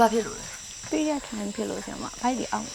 ရပါလားလူဘာဖြစ်လို့လဲပေးရထိုင်ဖြစ်လို့ဆရာမဘိုက်ဒီအောင်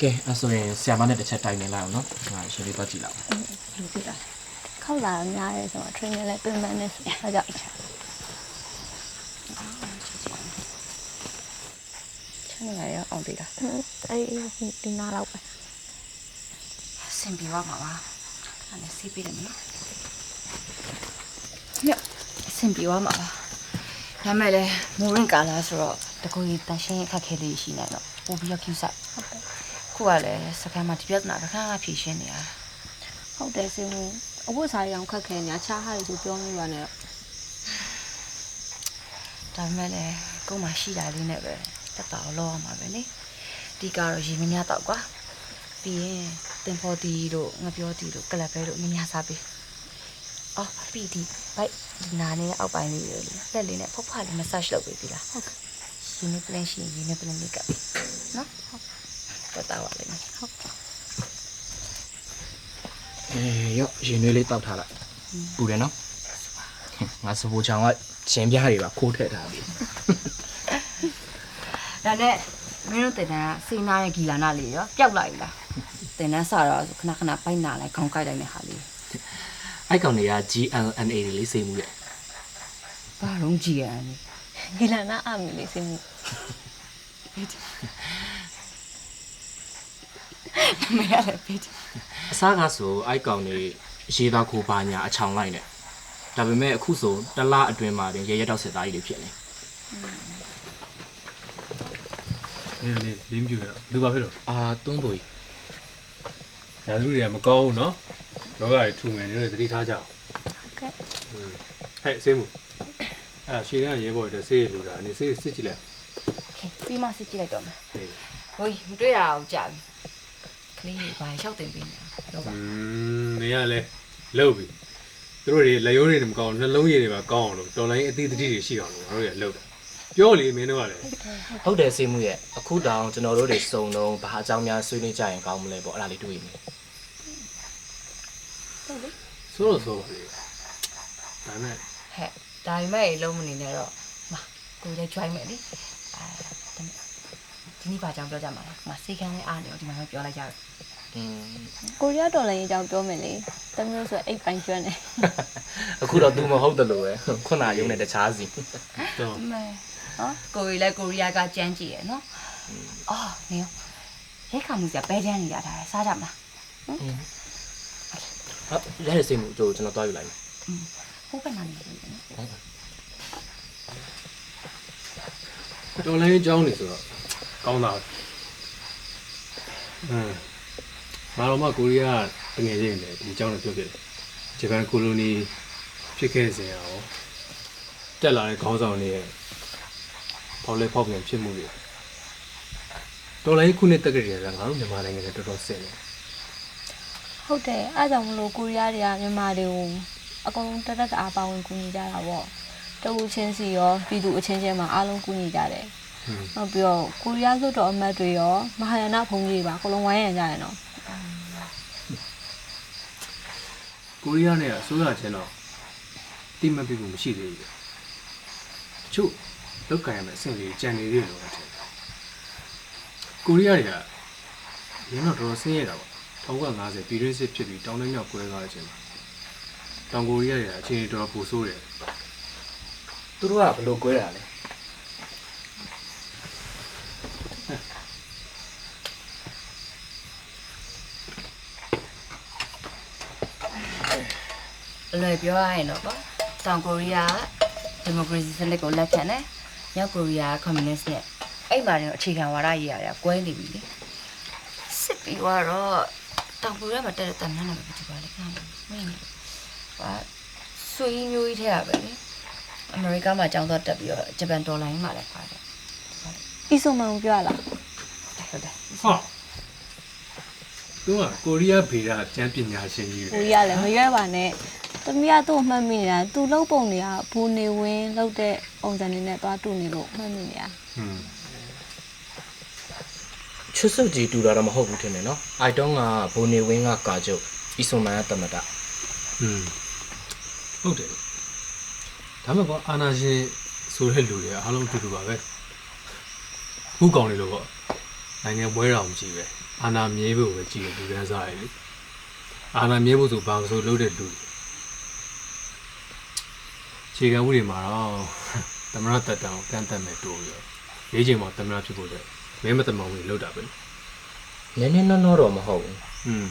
ကဲအဲ့ဆိုရင်ဆရာမနဲ့တစ်ချက်တိုင်နေလိုက်အောင်နော်ငါရှင်လေးတော့ကြည့်လောက်လူဖြစ်တာခောက်လာများရဲဆိုတော့ trainer လည်းပြင်ပန်းနေဆရာကြောင့်ချမ်းနေရအောင်သေးတာအဲ့ဒီနားလောက်ပဲစင်ပြေသွားမှာပါအဲ့ဒါစီးပေးတယ်မနော်ညစင်ပြေသွားမှာပါ ဒါမဲ့လေမိုးရင်ကာလာဆိုတော့တကူကြီးတန်ရှင်းအခက်ခဲလေးရှိနေတော့ပို့ပြီးတော့ကျူဆိုင်ဟုတ်တယ်ခုကလည်းစကန်မှာဒီပြဿနာတစ်ခါမှဖြေရှင်းနေရတာဟုတ်တယ်စင်ဘူးအဝတ်စားရအောင်ခက်ခဲညာချားဟားလို့ပြောနေပါနဲ့ဒါပေမဲ့လည်းကိုယ်မှရှိတာလေးနဲ့ပဲတက်တာကိုလောရမှာပဲလေဒီကတော့ရေမများတော့ကွာပြီးရင်တင်ဖို့တီတို့ငပြောတီတို့ကလပ်ပဲတို့မများစားပေး အော်ပြီးဒီဘိုက်ဒီနာနေအောက်ပိုင်းလေးတွေလေလက်လေးနဲ့ဖုတ်ဖလေး massage လုပ်ပေးပြီလားဟုတ်ကဲ့ရှင်နေပလန်ရှိရင်ရင်းနေပလန်လေးကပ်ပြီနော်ဟုတ်တက်တာပါလိမ့်မယ်ဟုတ်အေးရော့ရင်နွေးလေးတောက်ထားလိုက်ပူတယ်နော်ငါစပူချောင်ကရှင်ပြားတွေပါခိုးထည့်ထားပြီဒါနဲ့မင်းတို့တင်တန်းကစေနာရဲ့ဂီလာနာလေးရောပျောက်လိုက်ပြီလားတင်တန်းစတော့ခဏခဏပိုက်နာလိုက်ခေါင်းကိုက်လိုက်တဲ့ဟာလေး အဲ့ကောင်တွေက GLNA တွေလေးစေမှုရဲ့ဘာလုံးကြည့်ရအနေဒီလနာအမီလေးစင်ဘူးမရလည်းပေးတယ်အစားကဆိုအဲ့ကောင်တွေရေသားခိုးပါညာအချောင်လိုက်နဲ့ဒါပေမဲ့အခုဆိုတစ်လအတွင်းမှာတင်ရေရက်တော့စစ်သားကြီးတွေဖြစ်နေနေနေလင်းပြူရလူပါဖြစ်တော့အာတွန်းပေါ်ကြီးညာလူတွေကမကောင်းဘူးနော် လောကတွေထူမယ်နေလို့သတိထားကြအောင်ဟုတ်ကဲ့ဟဲ့ဆေးမူအဲ့ရှည်တဲ့ရဲဘော်တွေဆေးရလူတာနေဆေးစစ်ကြည့်လိုက်ပြီးမှစစ်ကြည့်လိုက်တော့မယ်ဟိုမတွေ့ရအောင်ကြာပြီကလေးတွေဘာရောက်တင်ပြီးနေတော့อืมနေရလဲလောက်ပြီသူတို့တွေလက်ရိုးတွေမကောင်းနှလုံးရည်တွေပါကောင်းအောင်လို့တော်လိုင်းအသီးသတိတွေရှိအောင်လို့ငါတို့ရလောက်တာပြောလေမင်းတို့ကလည်းဟုတ်တယ်စေမှုရဲ့အခုတောင်ကျွန်တော်တို့တွေစုံတော့ဘာအကြောင်းများဆွေးနွေးကြရင်ကောင်းမလဲပေါ့အဲ့ဒါလေးတွေးနေတယ် ဆိုတော့ဆိုပါလေဒါနဲ့ ဟဲ့ဒါပေမဲ့လုံးမနေနဲ့တော့မကိုလည်း join မယ်လေအဲဒါမဲ့ဒီနေ့ဘာကြောင့်ပြောကြမှာလဲမစိတ်ကန်းလေးအားနေတော့ဒီမှာပဲပြောလိုက်ကြတယ် อืม ကိုရီးယားဒေါ်လာရေးအကြောင်းပြောမယ်လေတမျိုးဆိုအိတ်ပိုင်းကျွမ်းတယ် အခုတော့ तू မဟုတ်တယ်လို့ပဲခုနရုံးနဲ့တခြားစီ တော့ မဲနော်ကိုရီလည်းကိုရီးယားကကြမ်းကြည့်ရယ်နော်အော်နေရောရိတ်ခါမှုကြပဲချမ်းနေရတာလေစားကြမလား ဟာ ရတဲ့စေမှုတို့ကျွန်တော်တွားယူလိုက်မယ်ဟုတ်ကဲ့နားနေတယ်နော်တော်လိုင်းအကြောင်းနေဆိုတော့ကောင်းတာပဲอืมမာတော်မကိုရီးယားတငယ်ချင်းတွေဒီအကြောင်းကိုပြောပြတယ်ဂျပန်ကိုလိုနီဖြစ်ခဲ့စဉ်ရောတက်လာတဲ့ခေါင်းဆောင်တွေရဲ့ပေါက်လဲပေါက်ပြန်ဖြစ်မှုတွေတော်လိုင်းခုနှစ်တက်ကလေးကငါတို့မြန်မာနိုင်ငံနဲ့တော်တော်ဆင်တယ် ဟုတ်တယ်အဲ့ကြောင့်မလို့ကိုရီးယားတွေကမြန်မာတွေကိုအကုန်လုံးတက်တက်တအားပါဝင်ကူညီကြတာပေါ့တဝူချင်းစီရောပြည်သူအချင်းချင်းမှာအားလုံးကူညီကြတယ်ဟွန်းဟုတ်ပြီးတော့ကိုရီးယားလွတ်တော်အမတ်တွေရောမဟာယာနဘုံကြီးတွေပါအကုန်လုံးဝိုင်းရံကြရနော်ကိုရီးယားနဲ့အစိုးရချင်းတော့တိမတ်ပြီးမှုမရှိသေးဘူးတချို့လောက်ကင်ရမယ့်အဆင့်လေးကြံနေသေးတယ်လို့ထင်တယ်ကိုရီးယားတွေကရင်းတော့တော်တော်ဆင်းရဲတာပေါ့ 1950ပြည်တွင်းစစ်ဖြစ်ပြီးတောင်နဲ့မြောက်ကွဲသွားတဲ့အချိန်မှာတောင်ကိုရီးယားတွေကအခြေအနေတော်တော်ပူဆိုးတယ်သူတို့ကဘယ်လို꿰တာလဲအလွယ်ပြောရရင်တော့ပေါ့တောင်ကိုရီးယားဒီမိုကရေစီစနစ်ကိုလက်ခံတယ်မြောက်ကိုရီးယားကွန်မြူနစ်နဲ့အဲ့မှာတော့အခြေခံဝါဒရေးရတယ်ကွဲနေပြီလေစစ်ပြီးတော့ တောင်ကိုရီးယားမှာတက်တဲ့တန်နန်းနာပဲဒီပါလေခဏမင်းဟာဆွေးမျိုးကြီးထဲရပဲလေအမေရိကမှာကျောင်းတော့တက်ပြီးတော့ဂျပန်ဒေါ်လာရင်းမှာလည်းပါတယ်အီဆိုမန်ကိုပြောရလားဟုတ်တယ်ဟာသူကကိုရီးယားဗေဒကျမ်းပညာရှင်ကြီးကိုတွေရီးယားလည်းမရွဲပါနဲ့သမီးကသူ့ကိုမှတ်မိနေတာသူ့လုပ်ပုံတွေကဘူနေဝင်းလုပ်တဲ့ပုံစံတွေနဲ့သွားတူနေလို့မှတ်မိနေတာဟွန်း ချွတ်စုပ်ကြီးတူတာတော့မဟုတ်ဘူးထင်တယ်နော်အိုက်တုံးကဘိုနေဝင်းကကာကျုပ်အီဆွန်မန်ကတမတာဟွန်းဟုတ်တယ်ဒါမှမဟုတ်အာနာရှင်ဆိုတဲ့လူတွေအားလုံးအတူတူပါပဲခုကောင်လေးလို့ပေါ့နိုင်ငံပွဲတော်မကြည့်ပဲအာနာမြဲဖို့ပဲကြည့်တယ်လူတန်းစားရည်လေအာနာမြဲဖို့ဆိုဘာလို့ဆိုလုပ်တဲ့လူတွေခြေကံဥတွေမှာတော့သမရတက်တံကိုကန့်တက်မဲ့တိုးပြီးတော့ရေးချိန်မှာသမရဖြစ်ဖို့တဲ့ မဲမတမောင်ဝင်လောက်တာပဲ နည်းနည်းနော်နော်တော့မဟုတ်ဘူး อืม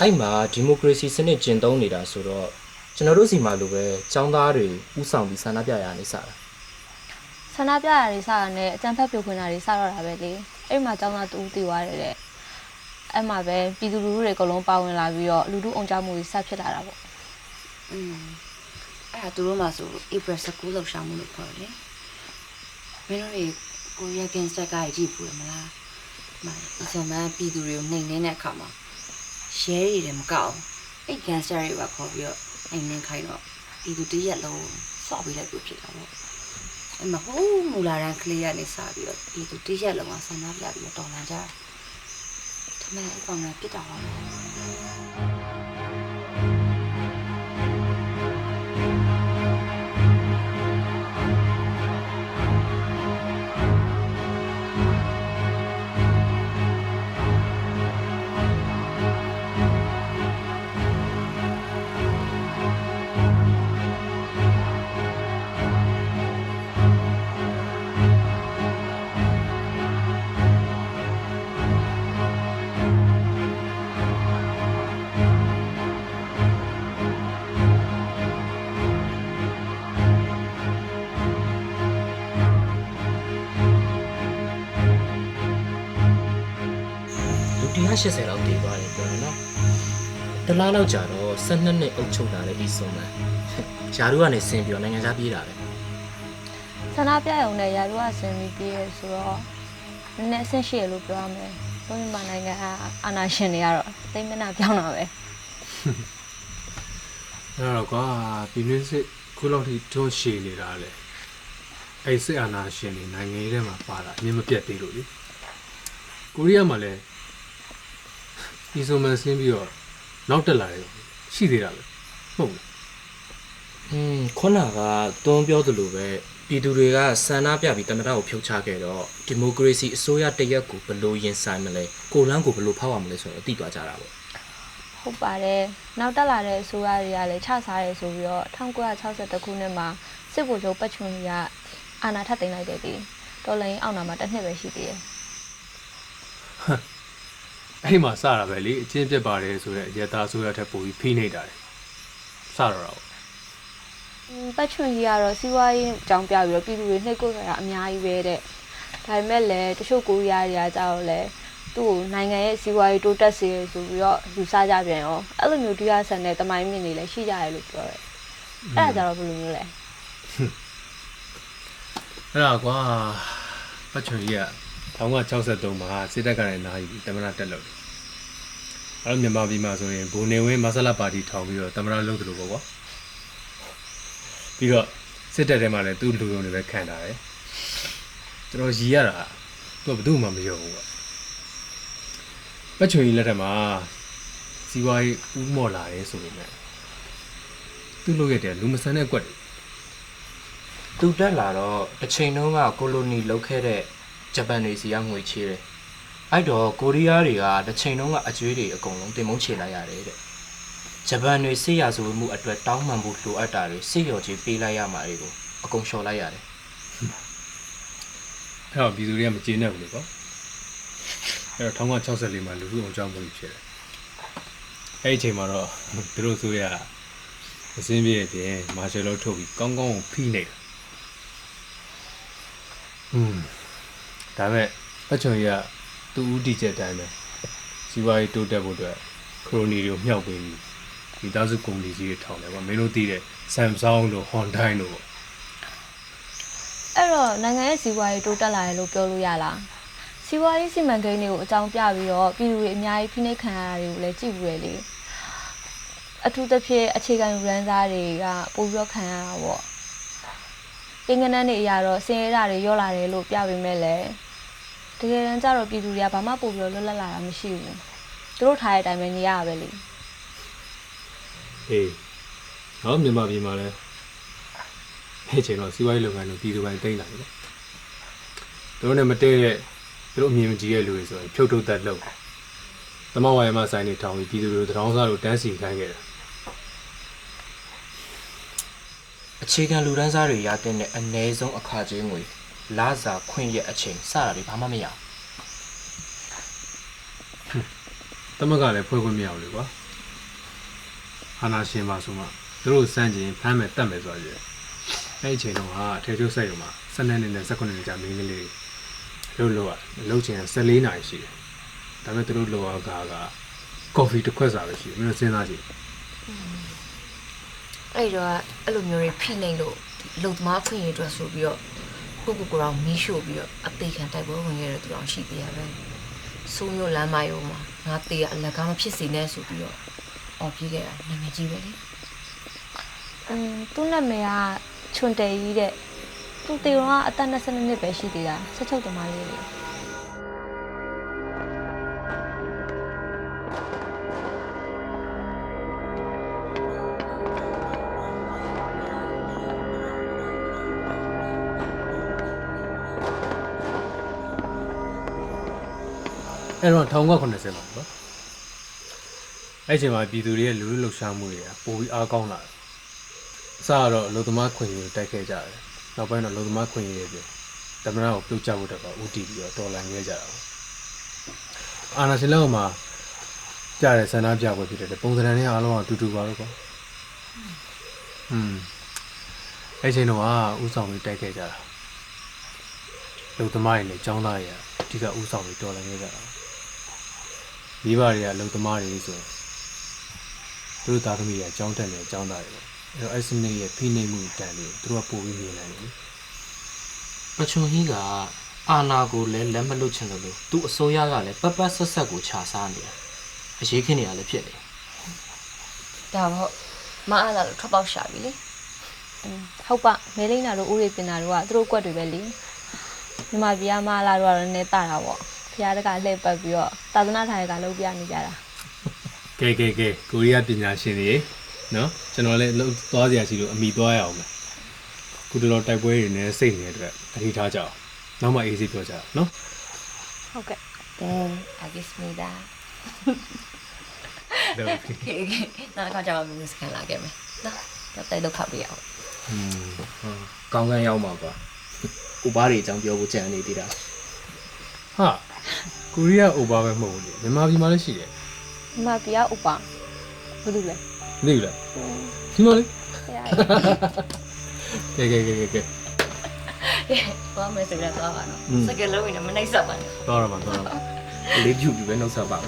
အဲ့မှာဒီမိုကရေစီစနစ်ကျင့်သုံးနေတာဆိုတော့ကျွန်တော်တို့စီမှာလိုပဲចောင်းသားတွေဥဆောင်ပြီးဆန္ဒပြရနေစားတာ ဆန္ဒပြရတွေစတာနဲ့အကြံဖက်ပြိုခွင်းတာတွေစတော့တာပဲလေအဲ့မှာကျောင်းသားတူတည်သွားတယ်တဲ့အဲ့မှာပဲပြည်သူလူထုတွေအကုန်လုံးပါဝင်လာပြီးတော့လူထုအောင်ကြမှုတွေစဖြစ်လာတာပေါ့ อืมအဲ့ဒါသူတို့မှဆို April 19လောက်ရှာမှုလို့ခေါ်တယ်မင်းတို့တွေ ကိုရီးယားဂန်စတာကကြီးကြည့်ဘူးမလားမအစုံမပြည်သူတွေကိုနှိမ်နေတဲ့အခါမှာရဲတွေတယ်မကောက်အဲ့ဂန်စတာတွေပါခေါ်ပြီးတော့နှိမ်နေခိုင်းတော့ပြည်သူတရက်လုံးစော့ပေးလိုက်လို့ဖြစ်တာပေါ့အဲ့မှာဟိုးမူလာရန်ကလေးကနေစပြီးတော့ပြည်သူတရက်လုံးကဆန္ဒပြပြီးတော့တော်လန်ကြတာထမင်းအကောင်ကပြစ်တာပါ လားလူ180လောက်တည်သွားတယ်ပြောတယ်နော်တလားလောက်ကြာတော့12နှစ်အုပ်ချုပ်လာတဲ့ဒီစုံမယာတို့ကနေဆင်းပြီးတော့နိုင်ငံခြားပြေးတာပဲဆန္ဒပြရုံနဲ့ရာထူးကဆင်းပြီးပြည့်ရဆိုတော့နည်းနည်းအဆင့်ရှိရလို့ပြောရမယ်ဘုရားနိုင်ငံကအာဏာရှင်တွေကတော့သိမ့်မနာပြောင်းတာပဲအဲ့တော့ကွာပြည်တွင်းစစ်ခုလောက်ထိတွန်းရှည်နေတာလေအဲ့စစ်အာဏာရှင်တွေနိုင်ငံရေးထဲမှာပါတာအမြင်မပြတ်သေးလို့လေကိုရီးယားမှာလည်း ဒီဆိုမှဆင်းပြီးတော့နောက်တက်လာတယ်ရှိသေးတာပဲဟုတ်လားอืมခုနကတွန်းပြောသလိုပဲပြည်သူတွေကဆန္ဒပြပြီးတမတော်ကိုဖြုတ်ချခဲ့တော့ဒီမိုကရေစီအစိုးရတရက်ကိုဘယ်လိုရင်ဆိုင်မလဲကိုလန်းကိုဘယ်လိုဖောက်ရမလဲဆိုတော့သိသွားကြတာပေါ့ဟုတ်ပါတယ်နောက်တက်လာတဲ့အစိုးရတွေကလည်းခြစားရဲဆိုပြီးတော့1962ခုနှစ်မှာစစ်ဗိုလ်ချုပ်ပတ်ချွန်ကြီးကအာဏာထပ်သိမ်းလိုက်တယ်ဒီတော်လိုင်းအောင်နာမှာတစ်နှစ်ပဲရှိသေးတယ် အဲ့မှာစတာပဲလေအချင်းပြတ်ပါတယ်ဆိုတော့အရတာဆိုရထက်ပိုပြီးဖိနေတာလေစတော့တော့ပတ်ချွန်ကြီးကတော့စီးပွားရေးအကြောင်းပြပြီးတော့ပြည်သူတွေနှိပ်ကွပ်ကြတာအများကြီးပဲတဲ့ဒါပေမဲ့လည်းတချို့ကိုရီးယားတွေကကြောက်လဲသူ့ကိုနိုင်ငံရဲ့စီးပွားရေးတိုးတက်စေဆိုပြီးတော့ယူဆကြပြန်ရောအဲ့လိုမျိုးတရားဆန်တဲ့တမိုင်းမြင့်တွေလည်းရှိကြရလို့ပြောတယ်အဲ့ဒါကြတော့ဘယ်လိုမျိုးလဲအဲ့ဒါကွာပတ်ချွန်ကြီးက 1963မှာစစ်တပ်ကလည်းနားယူပြီးတမနာတက်လို့တယ်အဲ့တော့မြန်မာပြည်မှာဆိုရင်ဘူနေဝင်းမဆလာပါတီထောင်ပြီးတော့တမနာလုပ်တယ်လို့ပေါ့ကွာပြီးတော့စစ်တပ်ထဲမှာလည်းသူ့လူရုံတွေပဲခံထားတယ်ကျွန်တော်ရည်ရတာသူကဘယ်သူမှမယုံဘူးကွာပတ်ချွန်ကြီးလက်ထက်မှာစီဝါရေးဥမော်လာတယ်ဆိုပေမဲ့သူ့လုပ်ရတဲ့လူမဆန်တဲ့ကွက်တွေသူတက်လာတော့တစ်ချိန်တုန်းကကိုလိုနီလုပ်ခဲ့တဲ့ ဂျပန်တွေစီကငွေချေးတယ်အဲ့တော့ကိုရီးယားတွေကတစ်ချိန်တုန်းကအကျွေးတွေအကုန်လုံးတင်မုန်းချေလိုက်ရတယ်တဲ့ဂျပန်တွေစစ်ရာဇဝတ်မှုအတွက်တောင်းပန်ဖို့လိုအပ်တာတွေစစ်ရော်ကြီးပေးလိုက်ရမှာတွေကိုအကုန်လျှော်လိုက်ရတယ်အဲ့တော့ပြည်သူတွေကမကျေနပ်ဘူးလေပေါ့အဲ့တော့1964မှာလူထုအောင်ကြောင်းမှုဖြစ်တယ်အဲ့ဒီအချိန်မှာတော့သူတို့ဆိုရအစင်းပြည့်အပြင်မာရှယ်လောထုတ်ပြီးကောင်းကောင်းဖိနေတာอืม ဒါပေမဲ့အချုံကြီးကသူ့ဦးတည်ချက်အတိုင်းပဲစီးပွားရေးတိုးတက်ဖို့အတွက်ခရိုနီတွေကိုမြှောက်ပေးပြီးဒီသားစုကုမ္ပဏီကြီးတွေထောင်တယ်ကွာမင်းတို့သိတဲ့ Samsung တို့ Hyundai တို့ပေါ့အဲ့တော့နိုင်ငံရဲ့စီးပွားရေးတိုးတက်လာတယ်လို့ပြောလို့ရလားစီးပွားရေးစီမံကိန်းတွေကိုအကြောင်းပြပြီးတော့ပြည်သူတွေအများကြီးဖိနှိပ်ခံရတာတွေကိုလည်းကြည့်ဘူးလေလေအထူးသဖြင့်အခြေခံရန်စားတွေကပိုပြီးတော့ခံရတာပေါ့ အင်္ဂနန်းတွေအရာတော့စင်ရတာတွေရော့လာတယ်လို့ပြပေးမဲ့လေတကယ်တမ်းကျတော့ပြည်သူတွေကဘာမှပို့ပြီးတော့လွတ်လပ်လာတာမရှိဘူးသူတို့ထားတဲ့အတိုင်းပဲနေရတာပဲလေဟေးဟောမြန်မာပြည်မှာလဲအဲ့အချိန်တော့စီးပွားရေးလုပ်ငန်းတို့ပြည်သူပိုင်းတိမ့်လာတယ်ပေါ့သူတို့နဲ့မတည့်တဲ့သူတို့အမြင်မကြည့်တဲ့လူတွေဆိုရင်ဖြုတ်ထုတ်တတ်လို့သမဝါယမဆိုင်နေထောင်ပြီးပြည်သူတို့တရောင်းစားလို့တန်းစီခိုင်းခဲ့တာ အခြေခံလူတန်းစားတွေရတဲ့အနည်းဆုံးအခါကျင်းငွေလာစာခွင့်ရအချိန်စတာတွေဘာမှမရဘူးတမကလည်းဖွဲ့ခွင့်မရဘူးလေကွာအာနာရှင်ပါဆိုမှသူတို့စမ်းကျင်ဖမ်းမယ်တတ်မယ်ဆိုရယ်အဲ့ဒီအချိန်တော့ဟာထေချိုးဆက်ရုံမှာ12နှစ်နဲ့19နှစ်ကြာမင်းကလေးတွေလှုပ်လို့ရလှုပ်ချင်14နာရီရှိတယ်ဒါပေမဲ့သူတို့လောကကကော်ဖီတစ်ခွက်စာပဲရှိတယ်မင်းတို့စဉ်းစားကြည့် အဲ့တော့အဲ့လိုမျိုးတွေဖိနေလို့လုံသမားခွင့်ရအတွက်ဆိုပြီးတော့ကိုကိုကိုတော်မီးရှို့ပြီးတော့အသေးခံတိုက်ပွဲဝင်ခဲ့တဲ့သူတော်ရှိသေးရပဲစိုးမျိုးလမ်းမယုံမှာငါတေးအလက်ကားမဖြစ်စေနဲ့ဆိုပြီးတော့အော်ပြေးခဲ့တာနာမည်ကြီးပဲလေอืมသူ့နာမည်ကချွန်တယ်ကြီးတဲ့သူတေရောကအသက်22နှစ်ပဲရှိသေးတာဆက်ချုပ်သမားလေးလေ အဲ့တော့1980ပါနော်အဲ့ချိန်မှာပြည်သူတွေရဲ့လူလူလှုပ်ရှားမှုတွေကပိုပြီးအားကောင်းလာတယ်အစကတော့လူသမားခွင့်ရတိုက်ခဲ့ကြတယ်နောက်ပိုင်းတော့လူသမားခွင့်ရပြင်တမနာကိုပြုတ်ကျဖို့တက်တော့ဦးတည်ပြီးတော့တော်လန်ခဲ့ကြတာပေါ့အာနာရှင်လောက်မှာကြားတဲ့ဆန္ဒပြပွဲဖြစ်တဲ့ပုံစံနဲ့အားလုံးကတူတူပါလို့ကွာอืมအဲ့ချိန်တော့ကဥဆောင်ပြီးတိုက်ခဲ့ကြတာလူသမားတွေနဲ့ចောင်းသားတွေကအဓိကဥဆောင်ပြီးတော်လန်ခဲ့ကြတာ မိဘတွေကအလုပ်သမားတွေဆိုရင်သူတို့သားသမီးတွေအကြောင်းတက်နေအကြောင်းသားတွေပေါ့အဲ့တော့အဲ့စနစ်ရဲ့ဖိနှိပ်မှုတန်လေးကိုသူတို့ကပို့ပြီးမြင်နိုင်တယ်လေပချွန်ဟင်းကအာနာကိုလည်းလက်မလွတ်ချင်တယ်လို့သူ့အစိုးရကလည်းပတ်ပတ်ဆက်ဆက်ကိုခြာစားနေတယ်အရေးခင်းနေရလည်းဖြစ်နေဒါတော့မအားလာလို့ထွက်ပေါက်ရှာပြီလေอืมဟုတ်ပါမဲလိမ့်နာတို့ဦးရီတင်တာတို့ကသူတို့ကွက်တွေပဲလေမြမပြားမလာတို့ကတော့နည်းတာတာပေါ့ ဖျားတကလှည့်ပတ်ပြီးတော့သာသနာထိုင်ကလုံးပြနေကြတာကဲကဲကဲကိုရီးယားပညာရှင်တွေနော်ကျွန်တော်လည်းလှုပ်သွားစရာရှိလို့အမိသွားရအောင်မယ်ခုတတော်တိုက်ပွဲတွေနဲ့စိတ်နေတဲ့အတွက်တတိထားကြအောင်နောက်မှအေးစိပြောကြအောင်နော်ဟုတ်ကဲ့တဲအဂစ်မီဒါဒါပဲခေခေနောက်တစ်ခါကျမှမြူစကန်လာခဲ့မယ်နော်တော့တိုက်တော့ခတ်ပြရအောင်อืมကောင်းကန်းရောက်မှာပါဥပါတွေအကြောင်းပြောဖို့ကြံနေသေးတာဟာ ကိုရီးယားအိုဘာပဲမဟုတ်ဘူးလေမြန်မာပြည်မှာလည်းရှိတယ်မြမပြားဥပဘာလို့လဲမသိဘူးလားဒီမလေးဖျားကဲကဲကဲကဲကဲသွားမယ်ဆိုတော့သွားပါတော့စကလုံးဝင်မနှိမ့်ဆက်ပါနဲ့သွားရမှာသွားရမှာအလေးပြုပြီးပဲနှုတ်ဆက်ပါဦး